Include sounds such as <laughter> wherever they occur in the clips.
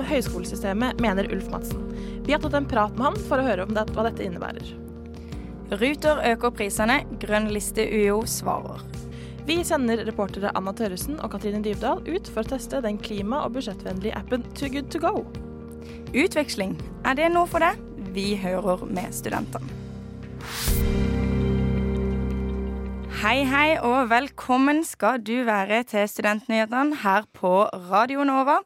om høyskolesystemet, mener Ulf Madsen. Vi har tatt en prat med ham for å høre om det, hva dette innebærer. Ruter øker prisene, grønn liste UiO svarer. Vi sender reportere Anna Tørresen og Katrine Dybdahl ut for å teste den klima- og budsjettvennlige appen Too Good To Go. Utveksling, er det noe for deg? Vi hører med studentene. Hei, hei, og velkommen skal du være til Studentnyhetene her på Radio Nova.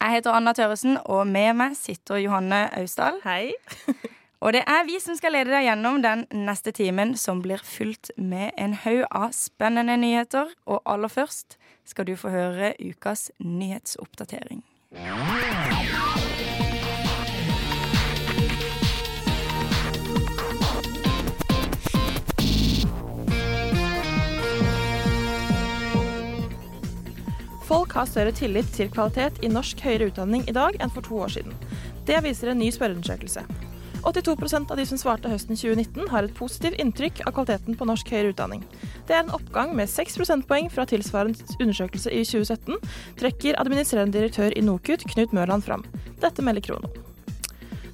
Jeg heter Anna Tørresen, og med meg sitter Johanne Austdal. Hei. <laughs> Og det er vi som skal lede deg gjennom den neste timen, som blir fylt med en haug av spennende nyheter. Og aller først skal du få høre ukas nyhetsoppdatering. Folk har større tillit til kvalitet i norsk høyere utdanning i dag enn for to år siden. Det viser en ny spørreundersøkelse. 82% av de som svarte høsten 2019, har et positivt inntrykk av kvaliteten på norsk høyere utdanning. Det er en oppgang med 6 prosentpoeng fra tilsvarende undersøkelse i 2017, trekker administrerende direktør i NOKUT, Knut Mørland, fram. Dette melder Krono.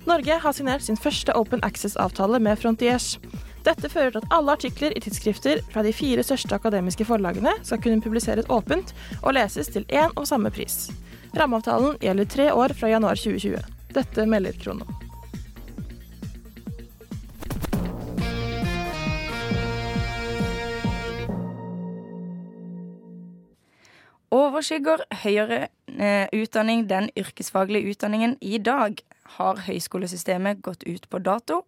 Norge har signert sin første Open Access-avtale med Frontiers. Dette fører til at alle artikler i tidsskrifter fra de fire største akademiske forlagene skal kunne publiseres åpent og leses til én og samme pris. Rammeavtalen gjelder tre år fra januar 2020. Dette melder Krono. Overskygger høyere eh, utdanning den yrkesfaglige utdanningen i dag? Har høyskolesystemet gått ut på dato?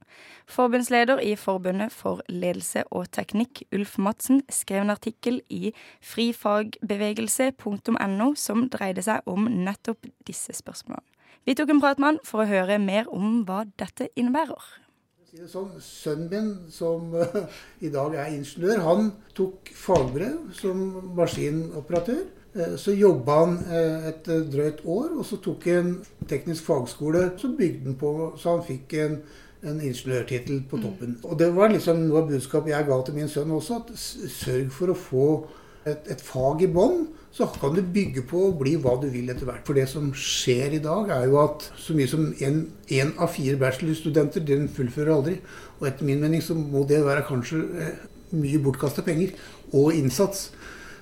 Forbundsleder i Forbundet for ledelse og teknikk, Ulf Madsen, skrev en artikkel i frifagbevegelse.no som dreide seg om nettopp disse spørsmålene. Vi tok en prat med han for å høre mer om hva dette innebærer. Sånn, Sønnen min, som eh, i dag er ingeniør, han tok fagbrev som maskinoperatør. Eh, Så jobba han eh, et drøyt år, og så tok han teknisk fagskole. Så bygde han på, så han fikk en, en ingeniørtittel på toppen. Og det var liksom noe av budskapet jeg ga til min sønn også, at sørg for å få et, et fag i bånn. Så kan du bygge på å bli hva du vil etter hvert. For det som skjer i dag, er jo at så mye som én av fire bachelorstudenter den fullfører aldri. Og etter min mening så må det være kanskje eh, mye bortkasta penger og innsats.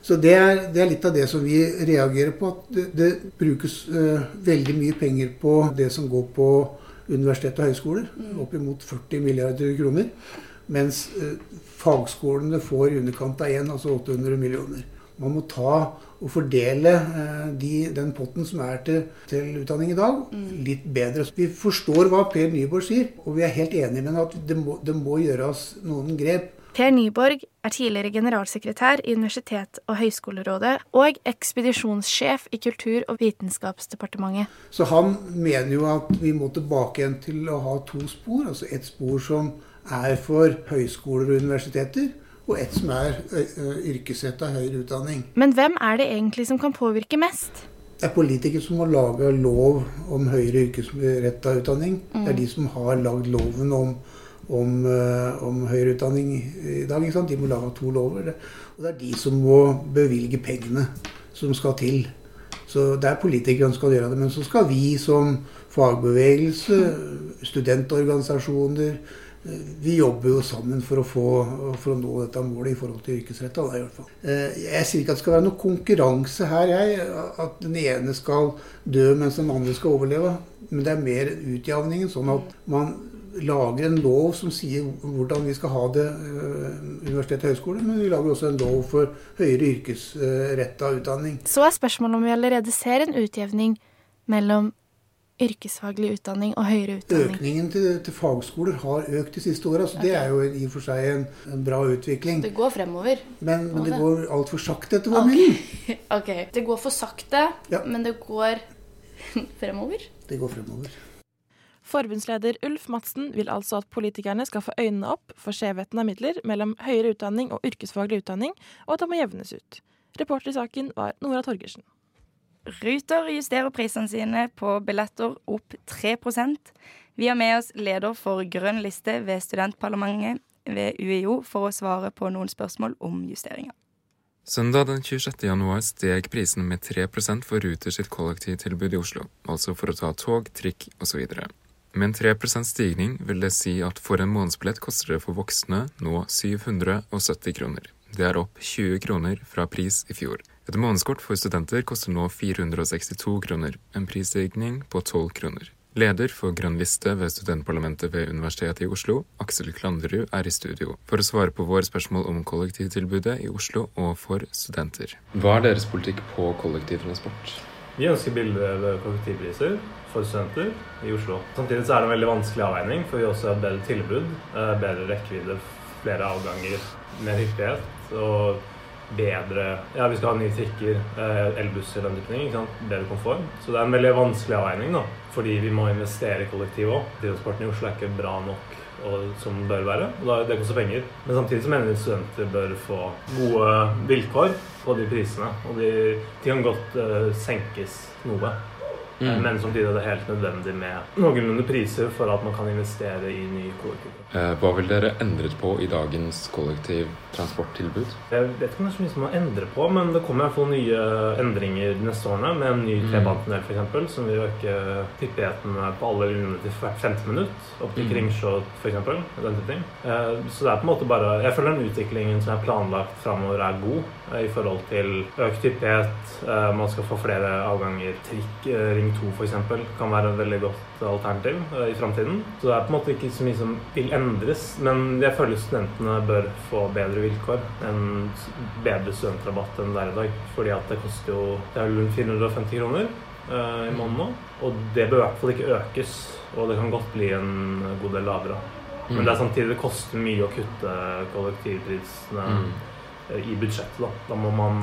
Så det er, det er litt av det som vi reagerer på. At det, det brukes uh, veldig mye penger på det som går på universitet og høyskoler. Oppimot 40 milliarder kroner. Mens uh, fagskolene får i underkant av én, altså 800 millioner. Man må ta og fordele uh, de, den potten som er til, til utdanning i dag, litt bedre. Vi forstår hva Per Nyborg sier, og vi er helt enige med ham at det må, det må gjøres noen grep. Per Nyborg er tidligere generalsekretær i Universitet- og høyskolerådet og ekspedisjonssjef i Kultur- og vitenskapsdepartementet. Så han mener jo at vi må tilbake igjen til å ha to spor. Altså et spor som er for høyskoler og universiteter, og et som er yrkesretta høyere utdanning. Men hvem er det egentlig som kan påvirke mest? Det er politikere som har laga lov om høyere yrkesretta utdanning. Det er de som har lagd loven om, om, eh, om høyere utdanning i dag. Ikke sant? De må lage to lover. Og det er de som må bevilge pengene som skal til. Så det er politikerne som skal gjøre det. Men så skal vi som fagbevegelse, studentorganisasjoner eh, vi jobber jo sammen for å, få, for å nå dette målet i forhold til yrkesretta. i hvert fall. Eh, Jeg sier ikke at det skal være noe konkurranse her, jeg. At den ene skal dø mens den andre skal overleve. Men det er mer utjevningen, sånn at man lager en lov som sier hvordan vi skal ha det eh, universitet og høyskole. Men vi lager også en lov for høyere yrkesretta utdanning. Så er spørsmålet om vi allerede ser en utjevning mellom yrkesfaglig utdanning og høyere utdanning. Økningen til, til fagskoler har økt de siste åra, så det er jo i og for seg en, en bra utvikling. Det går fremover. Men, men det går altfor sakte, etter vår mening. <laughs> Ok, Det går for sakte, Ja. men det går <laughs> fremover. Det går fremover. Forbundsleder Ulf Madsen vil altså at politikerne skal få øynene opp for skjevheten av midler mellom høyere utdanning og yrkesfaglig utdanning, og at det må jevnes ut. Reporter i saken var Nora Torgersen. Ruter justerer prisene sine på billetter opp 3% Vi har med oss leder for Grønn liste ved studentparlamentet ved UiO for å svare på noen spørsmål om justeringer. Søndag den 26. januar steg prisene med 3 for Ruter sitt kollektivtilbud i Oslo, altså for å ta tog, trikk osv. Med en 3% stigning vil det si at for en månedsbillett koster det for voksne nå 770 kroner. Det er opp 20 kroner fra pris i fjor. Et månedskort for studenter koster nå 462 kroner, en prisstigning på 12 kroner. Leder for Grønn liste ved studentparlamentet ved Universitetet i Oslo, Aksel Klanderud, er i studio for å svare på våre spørsmål om kollektivtilbudet i Oslo og for studenter. Hva er deres politikk på kollektivtransport? Vi ønsker billigere kollektivpriser for studenter i Oslo. Samtidig så er det en veldig vanskelig avveining, for vi også har bedre tilbud, eh, bedre rekkevidde, flere avganger, mer hyppighet. og bedre Ja, vi skal ha nye trikker, eh, elbusser, den type ting. Bedre komfort. Så det er en veldig vanskelig avveining, da. Fordi vi må investere i kollektiv òg. Transporten i Oslo er ikke bra nok og, som bør være. Og det koster penger. Men samtidig så mener vi studenter bør få gode vilkår på de prisene. Og de, de kan godt uh, senkes noe. Mm. Men samtidig er det helt nødvendig med noenlunde priser for at man kan investere i ny kollektiv. Eh, hva vil dere endret på i dagens kollektivtransporttilbud? Jeg vet ikke om det er så mye som man endre på, men det kommer i hvert fall nye endringer de neste årene. Med en ny mm. trebanetunnel f.eks. som vil øke hyppigheten på alle linjene til hvert femte minutt. Opp til mm. Kringsjå f.eks. Den type ting. Eh, så det er på en måte bare Jeg føler den utviklingen som er planlagt framover, er god eh, i forhold til økt hyppighet. Man skal få flere avganger trikk, ring Ring 2 f.eks. kan være et veldig godt alternativ uh, i framtiden. Så det er på en måte ikke så mye som vil endres, men jeg føler studentene bør få bedre vilkår. En bedre studentrabatt enn det er i dag. Fordi at det koster jo Det er rundt 450 kroner uh, i måneden nå. Og det bør i hvert fall ikke økes. Og det kan godt bli en god del lavere. Men det er samtidig det koster mye å kutte kollektivprisene mm. i budsjettet. Da. da må man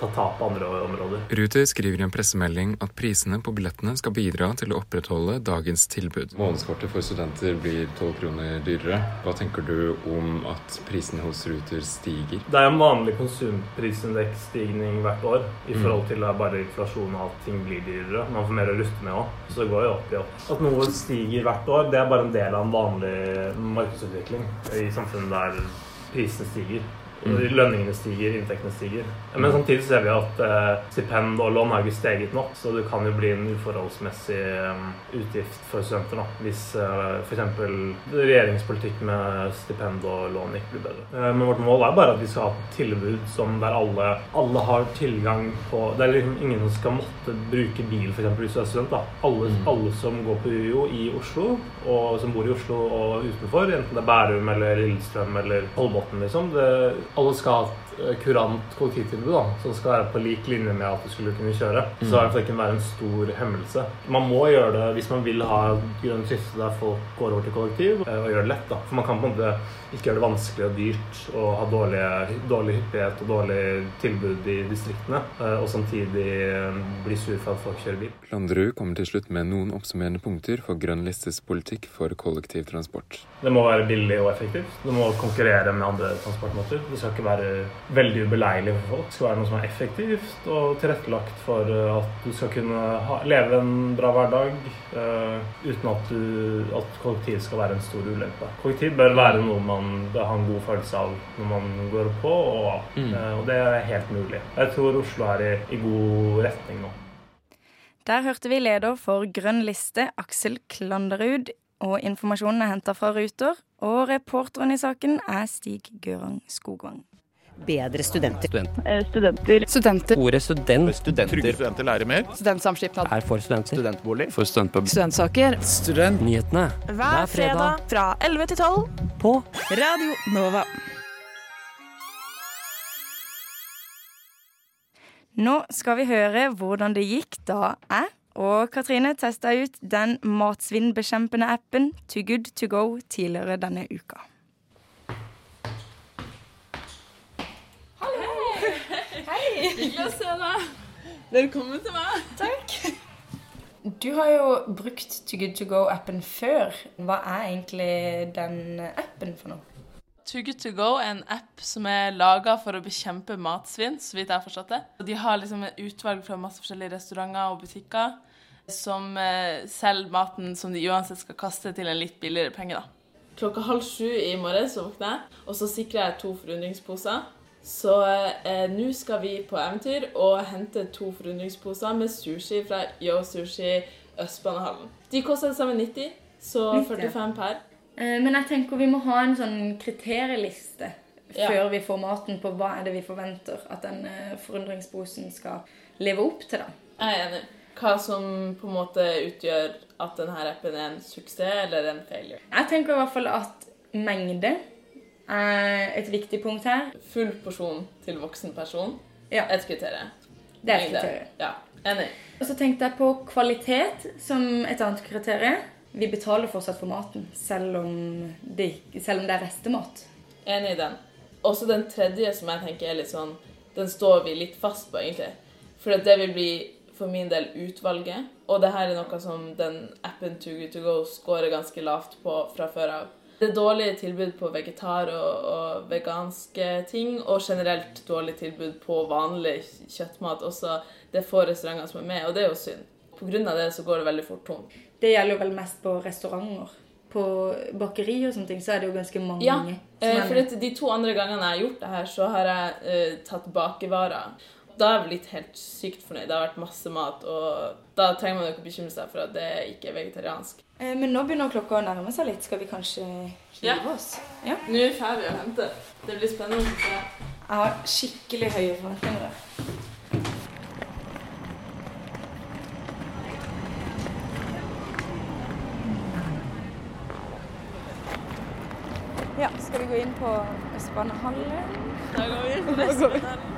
ta tap på andre områder. Ruter skriver i en pressemelding at prisene på billettene skal bidra til å opprettholde dagens tilbud. Månedskortet for studenter blir 12 kroner dyrere. Hva tenker du om at prisene hos Ruter stiger? Det er en vanlig konsumprisindeksstigning hvert år i mm. forhold til bare inflasjon og at ting blir dyrere. Man får mer å rutte med òg, så det går jo opp i opp. At noe stiger hvert år, det er bare en del av en vanlig markedsutvikling i samfunnet der prisene stiger. Mm. Lønningene stiger, inntektene stiger. Men samtidig ser vi at eh, stipend og lån har ikke steget nok, så det kan jo bli en uforholdsmessig um, utgift for studenter da, hvis uh, f.eks. regjeringspolitikk med stipend og lån ikke blir bedre. Uh, men vårt mål er bare at vi skal ha et tilbud som der alle, alle har tilgang på Det er liksom ingen som skal måtte bruke bil f.eks. hvis du er student. da. Alle, mm. alle, som går på UiO i Oslo, og som bor i Oslo og utenfor, enten det er Bærum eller Lillestrøm eller Holbotten, liksom. Det, alle skal ha et eh, kurant kollektivtilbud da, som skal være på lik linje med at du skulle kunne kjøre. Mm. Så det kan være en stor hemmelse. Man må gjøre det hvis man vil ha grønn skifte der folk går over til kollektiv, eh, og gjøre det lett. da. For man kan på en måte ikke gjøre det vanskelig og dyrt og ha dårlig, dårlig hyppighet og dårlig tilbud i distriktene, eh, og samtidig bli sur for at folk kjører bil. Landrud kommer til slutt med noen oppsummerende punkter for Grønn listes politikk for kollektivtransport. Det må være billig og effektivt. Det må konkurrere med andre transportmåter. Det skal ikke være veldig ubeleilig for folk. Det skal være noe som er effektivt og tilrettelagt for eh, at du skal kunne ha, leve en bra hverdag uh, uten at, du, at kollektiv skal være en stor ulempe. Kollektiv bør være noe man bør ha en god følelse av når man går på og av. Mm. Uh, og det er helt mulig. Jeg tror Oslo er i, i god retning nå. Der hørte vi leder for Grønn liste, Aksel Klanderud. Og informasjonen er henta fra Ruter. Og reporteren i saken er Stig Gørang Skogvang bedre studenter. Studenter. studenter. studenter. Ordet student. Studenter. Trygge studenter lærer mer. Studentsamskipnad. Er for studenter. Studentbolig. For studentpub. Studentsaker. Studentnyhetene. Hver fredag fra 11 til 12 på Radio Nova. Nå skal vi høre hvordan det gikk da jeg og Katrine testa ut den matsvinnbekjempende appen To Good To Go tidligere denne uka. Hyggelig å se deg. Velkommen til meg. Takk. Du har jo brukt To Good To Go-appen før. Hva er egentlig den appen for noe? To Good To Go er en app som er laga for å bekjempe matsvinn, så vidt jeg har forstått det. De har liksom et utvalg fra masse forskjellige restauranter og butikker som eh, selger maten som de uansett skal kaste til en litt billigere penge. da. Klokka halv sju i morges så våkna jeg, og så sikrer jeg to forundringsposer. Så eh, nå skal vi på eventyr og hente to forundringsposer med sushi fra Yo Sushi Østbanehallen. De koster sammen 90, så 90, 45 per. Eh, Men jeg tenker vi må ha en sånn kriterieliste Ja. før vi får maten på hva er det vi forventer at den eh, forundringsposen skal leve opp til. da. Jeg er enig. Hva som på en måte utgjør at denne appen er en suksess eller en failure. Jeg tenker i hvert fall at mengde et viktig punkt her. Full porsjon til voksen person. Ja. Et kriterium. Det er et kriterium. Ja, enig. Og så tenkte jeg på kvalitet som et annet kriterium. Vi betaler fortsatt for maten, selv om det, selv om det er restemat. Enig i den. Også den tredje som jeg tenker er litt sånn Den står vi litt fast på, egentlig. For det vil bli for min del utvalget. Og det her er noe som den appen Too Good To Go scorer ganske lavt på fra før av. Det er dårlig tilbud på vegetar og, og veganske ting, og generelt dårlig tilbud på vanlig kjøttmat. Også det er få restauranter som er med, og det er jo synd. Av det så går det veldig fort tomt. Det gjelder jo vel mest på restauranter. På bakeri og sånne ting så er det jo ganske mange Ja, eh, for de to andre gangene jeg har gjort det her, så har jeg eh, tatt bakevarer. Da er jeg blitt helt sykt fornøyd. Det har vært masse mat, og da trenger man ikke bekymre seg for at det ikke er vegetariansk. Eh, Men nå begynner klokka å nærme seg litt. Skal vi kanskje hive oss? Ja. Nå er vi å hente. Det blir spennende å se. Jeg har skikkelig høye forventninger. Ja, skal vi gå inn på Østbanehallen? Da går vi på restauranten.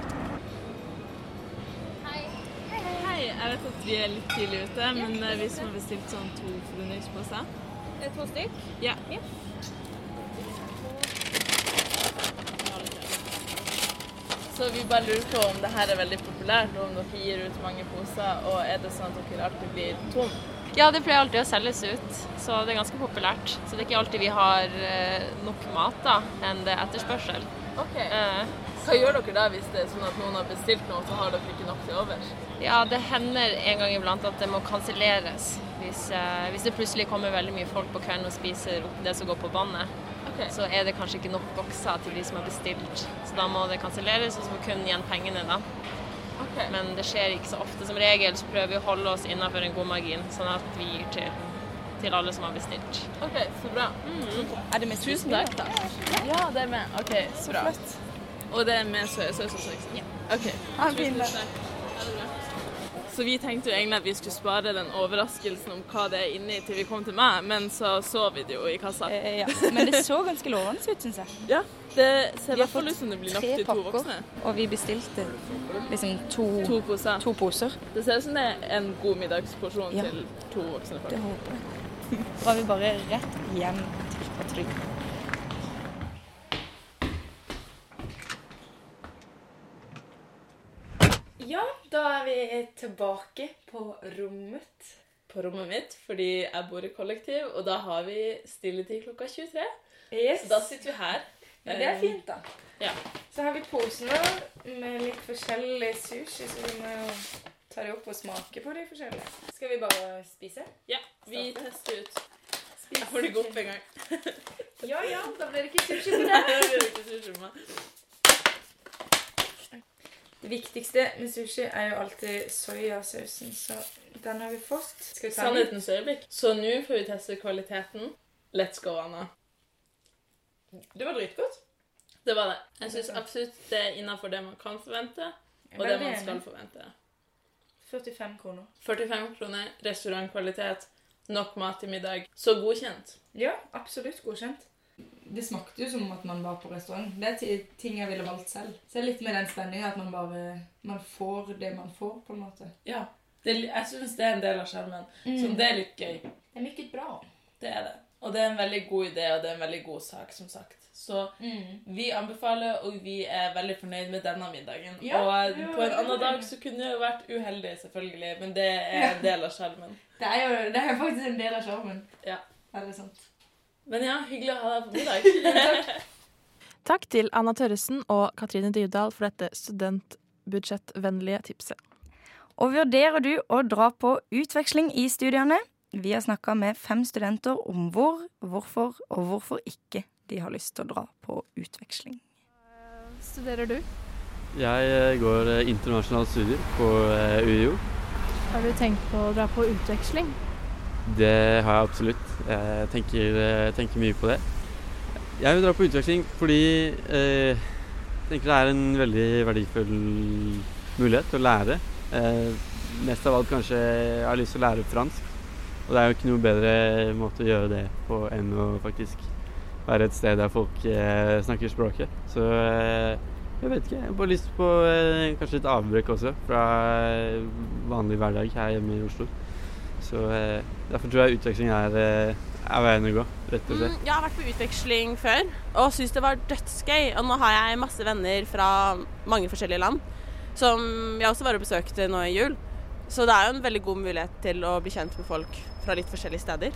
Jeg vet at vi er litt tidlig ute, men ja, vi som har bestilt sånn to forundringsposer. To stykk? Ja. Så vi bare lurer på om det her er veldig populært, og om dere gir ut mange poser, og er det sånn at dere alltid blir tom? Ja, det pleier alltid å selges ut, så det er ganske populært. Så det er ikke alltid vi har eh, nok mat da, enn det er etterspørsel. Ok. Eh, Hva gjør dere da hvis det er sånn at noen har bestilt noe, og så har dere ikke nok til overs? ja, det hender en gang iblant at det må kanselleres. Hvis, eh, hvis det plutselig kommer veldig mye folk på kvelden og spiser opp det som går på vannet, Okay. så er det kanskje ikke nok bokser til de som har bestilt. Så da må det kanselleres, og så får kun igjen pengene da. Okay. Men det skjer ikke så ofte. Som regel så prøver vi å holde oss innenfor en god margin, sånn at vi gir til, til alle som har bestilt. OK, så bra. Er det med Tusen takk. takk. Ja, det er med. OK, så bra. Og det er med soyasaus også, ikke sant? Ja. OK. Ha en fin dag. Så vi tenkte jo egentlig at vi skulle spare den overraskelsen om hva det er inni til vi kom til meg, men så så vi det jo i kassa. Eh, ja. Men det så ganske lovende ut, syns jeg. Ja, det ser i hvert fall ut som det blir nok til to pakker. voksne. Og vi bestilte liksom to, To poser. to poser. Det ser ut som det er en god middagsporsjon Ja. til to voksne folk. Det håper jeg. Da Drar vi bare rett hjem til Patrygg. Ja, da er vi tilbake på rommet. På rommet mitt, fordi jeg bor i kollektiv, og da har vi stilletid klokka 23. Yes. Så da sitter vi her. Ja, det er fint, da. Ja. Så har vi posen med litt forskjellig sushi, så vi må jo ta det opp og smake på de forskjellige. Skal vi bare spise? Ja, vi tester ut. Jeg får det ikke opp engang. Ja, ja, da blir det ikke sushi på Nei, <laughs> det. viktigste med sushi er jo alltid soyasausen, så den har vi fått. Skal vi ta den? Sannhetens øyeblikk. Så nå får vi teste kvaliteten. Let's go, Anna. Det var dritgodt. Det var det. Jeg syns absolutt det er innafor det man kan forvente, og det man skal forvente. 45 kroner. 45 kroner, restaurantkvalitet, nok mat til middag. Så godkjent. Ja, absolutt godkjent. Det smakte jo som at man var på restaurant. Det er ting jeg ville valgt selv. Så det er litt med den spenninga at man bare man får det man får, på en måte. Ja. Det, jeg syns det er en del av skjermen. Så det er litt gøy. Det er mye bra. Det er det. Og det er en veldig god idé, og det er en veldig god sak, som sagt. Så vi anbefaler, og vi er veldig fornøyd med denne middagen. Ja, og jo, på en annen dag så kunne jeg jo vært uheldig, selvfølgelig, men det er en del av skjermen. Det er jo det er faktisk en del av sjarmen. Ja. Er det sant. Men ja, hyggelig å ha deg på middag. <laughs> Takk til Anna Tørresen og Katrine Dybdahl for dette studentbudsjettvennlige tipset. Og vurderer du å dra på utveksling i studiene? Vi har snakka med fem studenter om hvor, hvorfor og hvorfor ikke de har lyst til å dra på utveksling. Studerer du? Jeg eh, går eh, internasjonale studier på eh, UiO. Har du tenkt på å dra på utveksling? Det har jeg absolutt. Jeg tenker, tenker mye på det. Jeg vil dra på utveksling fordi eh, jeg tenker det er en veldig verdifull mulighet til å lære. Eh, mest av alt kanskje jeg har lyst til å lære fransk. Og det er jo ikke noe bedre måte å gjøre det på enn å faktisk være et sted der folk eh, snakker språket. Så eh, jeg vet ikke. Jeg har bare lyst på eh, kanskje et avbrekk også fra vanlig hverdag her hjemme i Oslo. Så eh, derfor tror jeg utveksling er, eh, er veien å gå, rett og slett. Mm, jeg har vært på utveksling før og syns det var dødsgøy. Og nå har jeg masse venner fra mange forskjellige land som jeg også var og besøkte nå i jul. Så det er jo en veldig god mulighet til å bli kjent med folk fra litt forskjellige steder.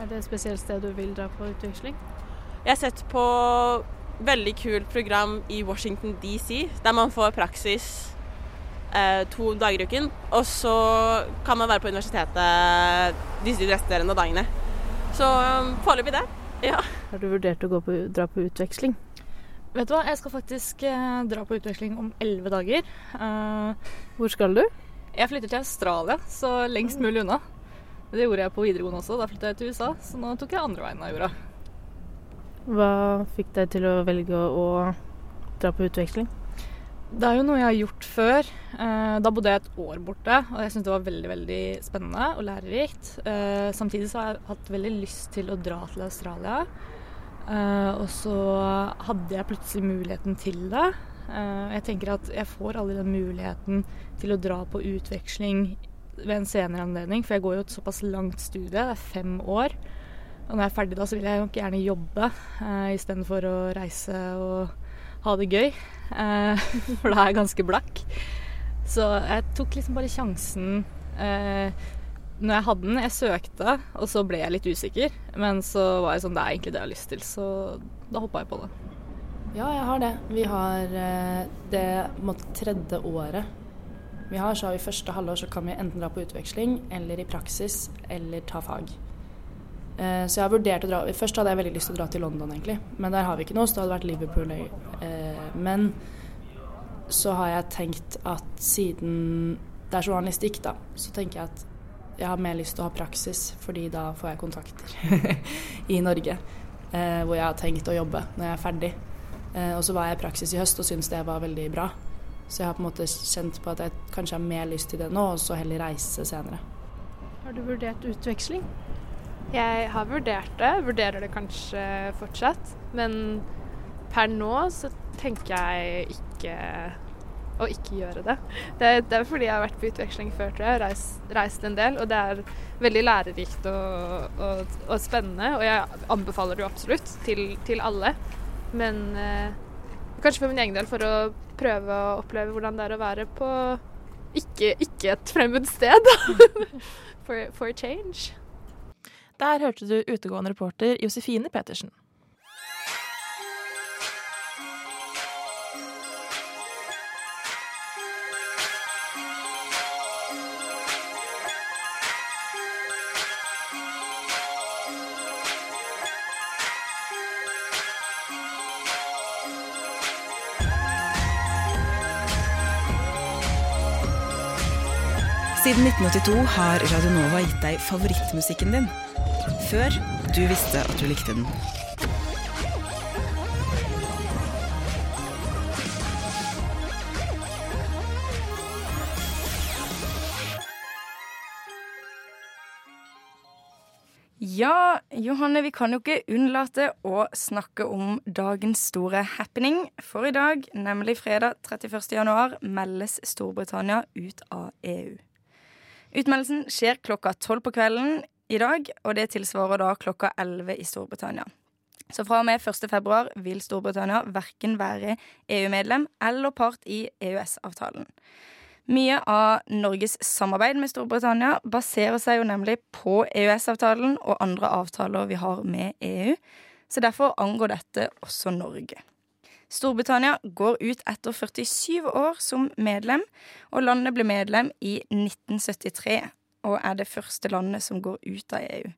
Er det et spesielt sted du vil dra på utveksling? Jeg har sett på veldig kult program i Washington DC, der man får praksis to dager i uken. Og så kan man være på universitetet disse resterende dagene. Så um, foreløpig det. Ja. Har du vurdert å gå på, dra på utveksling? Vet du hva, jeg skal faktisk eh, dra på utveksling om elleve dager. Eh, Hvor skal du? jeg flytter til Australia, så lengst mulig unna. Det gjorde jeg på videregående også. Da flytta jeg til USA, så nå tok jeg andre veien av jorda. Hva fikk deg til å velge å dra på utveksling? Det er jo noe jeg har gjort før. Eh, da bodde jeg et år borte, og jeg syntes det var veldig veldig spennende og lærerikt. Eh, samtidig så har jeg hatt veldig lyst til å dra til Australia. Eh, og så hadde jeg plutselig muligheten til det. Jeg tenker at jeg får aldri den muligheten til å dra på utveksling ved en senere anledning, for jeg går jo et såpass langt studie, det er fem år. Og når jeg er ferdig da, så vil jeg jo gjerne jobbe istedenfor å reise og ha det gøy. Eh, <laughs> for da er jeg ganske blakk. Så jeg tok liksom bare sjansen eh, når jeg hadde den. Jeg søkte, og så ble jeg litt usikker. Men så var jeg sånn Det er egentlig det jeg har lyst til, så da hoppa jeg på det. Ja, jeg har det. Vi har eh, det måtte, tredje året vi har, så har vi første halvår så kan vi enten dra på utveksling eller i praksis eller ta fag. Eh, Så jeg har vurdert å dra Først hadde jeg veldig lyst til å dra til London, egentlig. Men der har vi ikke noe, så det hadde vært Liverpool. eh, Men så har jeg tenkt at siden det er journalistikk, da, så tenker jeg at jeg har mer lyst til å ha praksis, fordi da får jeg kontakter <laughs> i Norge. eh, Hvor jeg har tenkt å jobbe når jeg er ferdig. Og så var jeg i praksis i høst og syntes det var veldig bra. Så jeg har på en måte kjent på at jeg kanskje har mer lyst til det nå, og så heller reise senere. Har du vurdert utveksling? Jeg har vurdert det, vurderer det kanskje fortsatt. Men per nå så tenker jeg ikke å ikke gjøre det. Det, det er fordi jeg har vært på utveksling før, tror jeg. Reist, reist en del. Og det er veldig lærerikt og, og, og spennende. Og jeg anbefaler det jo absolutt til, til alle. Men eh, kanskje for min egen del for å prøve å oppleve hvordan det er å være på ikke, ikke et fremmed sted. <laughs> for, for change. Der hørte du utegående reporter Josefine Petersen. Siden 1982 har Radio Nova gitt deg favorittmusikken din. Før du visste at du likte den. Ja, Johanne, vi kan jo ikke unnlate å snakke om dagens store happening. For i dag, nemlig fredag 31. januar, meldes Storbritannia ut av EU. Utmeldelsen skjer klokka tolv på kvelden i dag, og det tilsvarer da klokka 11 i Storbritannia. Så fra og med 1. februar vil Storbritannia verken være EU-medlem eller part i EØS-avtalen. Mye av Norges samarbeid med Storbritannia baserer seg jo nemlig på EØS-avtalen og andre avtaler vi har med EU, så derfor angår dette også Norge. Storbritannia går ut etter 47 år som medlem, og landet ble medlem i 1973 og er det første landet som går ut av EU.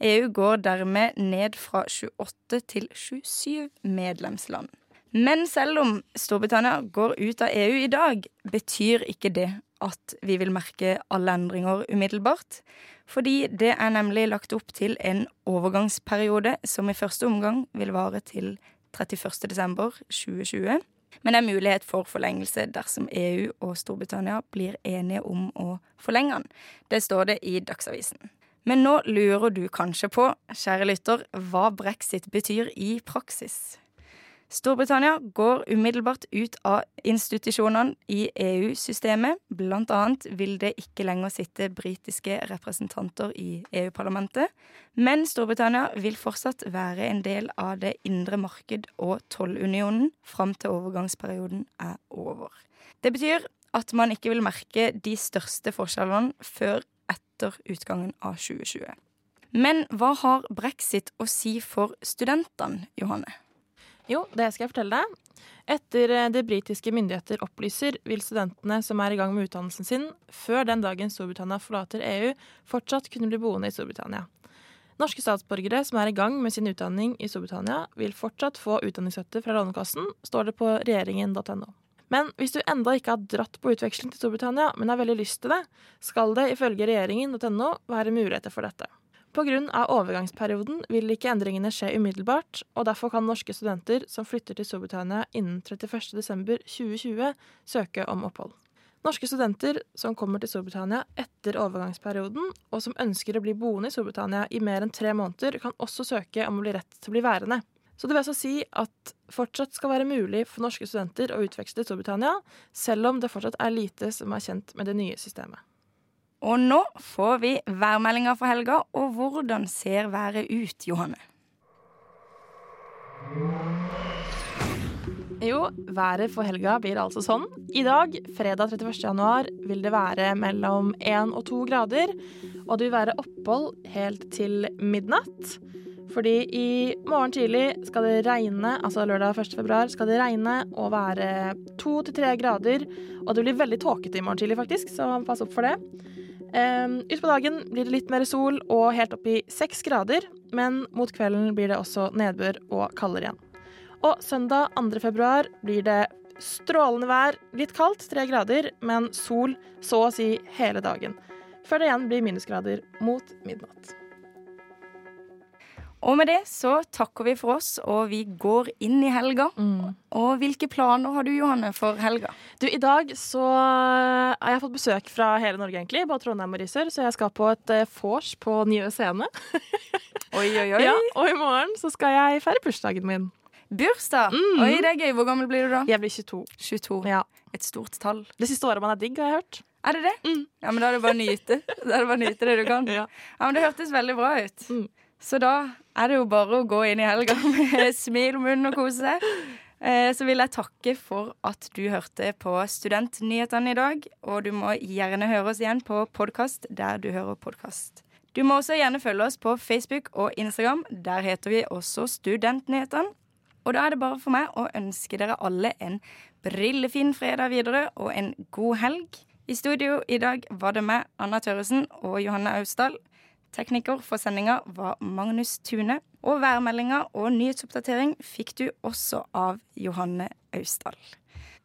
EU går dermed ned fra 28 til 27 medlemsland. Men selv om Storbritannia går ut av EU i dag, betyr ikke det at vi vil merke alle endringer umiddelbart. Fordi det er nemlig lagt opp til en overgangsperiode som i første omgang vil vare til 31.12.2020. Men det er mulighet for forlengelse dersom EU og Storbritannia blir enige om å forlenge den. Det står det i Dagsavisen. Men nå lurer du kanskje på, kjære lytter, hva brexit betyr i praksis. Storbritannia går umiddelbart ut av institusjonene i EU-systemet. Blant annet vil det ikke lenger sitte britiske representanter i EU-parlamentet. Men Storbritannia vil fortsatt være en del av det indre marked og tollunionen fram til overgangsperioden er over. Det betyr at man ikke vil merke de største forskjellene før etter utgangen av 2020. Men hva har brexit å si for studentene, Johanne? Jo, det skal jeg fortelle deg. Etter eh, det britiske myndigheter opplyser, vil studentene som er i gang med utdannelsen sin, før den dagen Storbritannia forlater EU, fortsatt kunne bli boende i Storbritannia. Norske statsborgere som er i gang med sin utdanning i Storbritannia, vil fortsatt få utdanningsstøtte fra Lånekassen, står det på regjeringen.no. Men hvis du enda ikke har dratt på utveksling til Storbritannia, men har veldig lyst til det, skal det ifølge regjeringen.no være muligheter for dette. Pga. overgangsperioden vil ikke endringene skje umiddelbart, og derfor kan norske studenter som flytter til Storbritannia innen 31.12.2020, søke om opphold. Norske studenter som kommer til Storbritannia etter overgangsperioden, og som ønsker å bli boende i Storbritannia i mer enn tre måneder, kan også søke om å bli rett til å bli værende. Så det vil altså si at fortsatt skal være mulig for norske studenter å utveksle til Storbritannia, selv om det fortsatt er lite som er kjent med det nye systemet. Og nå får vi værmeldinga for helga, og hvordan ser været ut, Johanne? Jo, været for helga blir altså sånn. I dag, fredag 31. januar, vil det være mellom 1 og 2 grader. Og det vil være opphold helt til midnatt. Fordi i morgen tidlig skal det regne, altså lørdag 1. februar, skal det regne og være 2-3 grader. Og det blir veldig tåkete i morgen tidlig, faktisk, så pass opp for det. Um, Utpå dagen blir det litt mer sol og helt opp i seks grader, men mot kvelden blir det også nedbør og kaldere igjen. Og søndag 2. februar blir det strålende vær, litt kaldt, tre grader, men sol så å si hele dagen. Før det igjen blir minusgrader mot midnatt. Og med det så takker vi for oss, og vi går inn i helga. Mm. Og hvilke planer har du, Johanne, for helga? Du, I dag så har jeg fått besøk fra hele Norge, egentlig. Bare Trondheim og Risør. Så jeg skal på et uh, vors på Nye Scene. <laughs> oi, oi, oi. Ja, og i morgen så skal jeg feire bursdagen min. Bursdag? Mm. Oi, det er gøy. Hvor gammel blir du da? Jeg blir 22. 22. Ja. Et stort tall. Det siste året man er digg, har jeg hørt. Er det det? Mm. Ja, men da er det bare å nyte. Da er det bare å nyte det du kan. <laughs> Ja. ja, men Det hørtes veldig bra ut. Mm. Så da er det jo bare å gå inn i helga <laughs> med smil om munnen og kose seg. Eh, så vil jeg takke for at du hørte på Studentnyhetene i dag. Og du må gjerne høre oss igjen på podkast der du hører podkast. Du må også gjerne følge oss på Facebook og Instagram. Der heter vi også Studentnyhetene. Og da er det bare for meg å ønske dere alle en brillefin fredag videre og en god helg. I studio i dag var det meg, Anna Tørresen og Johanne Austdal. Tekniker for sendinga var Magnus Tune. Og værmeldinga og nyhetsoppdatering fikk du også av Johanne Austdal.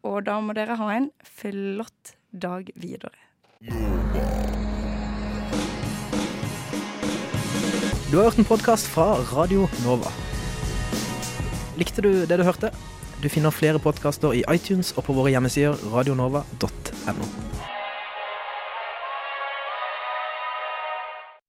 Og da må dere ha en flott dag videre. Du har hørt en podkast fra Radio Nova. Likte du det du hørte? Du finner flere podkaster i iTunes og på våre hjemmesider radionova.no.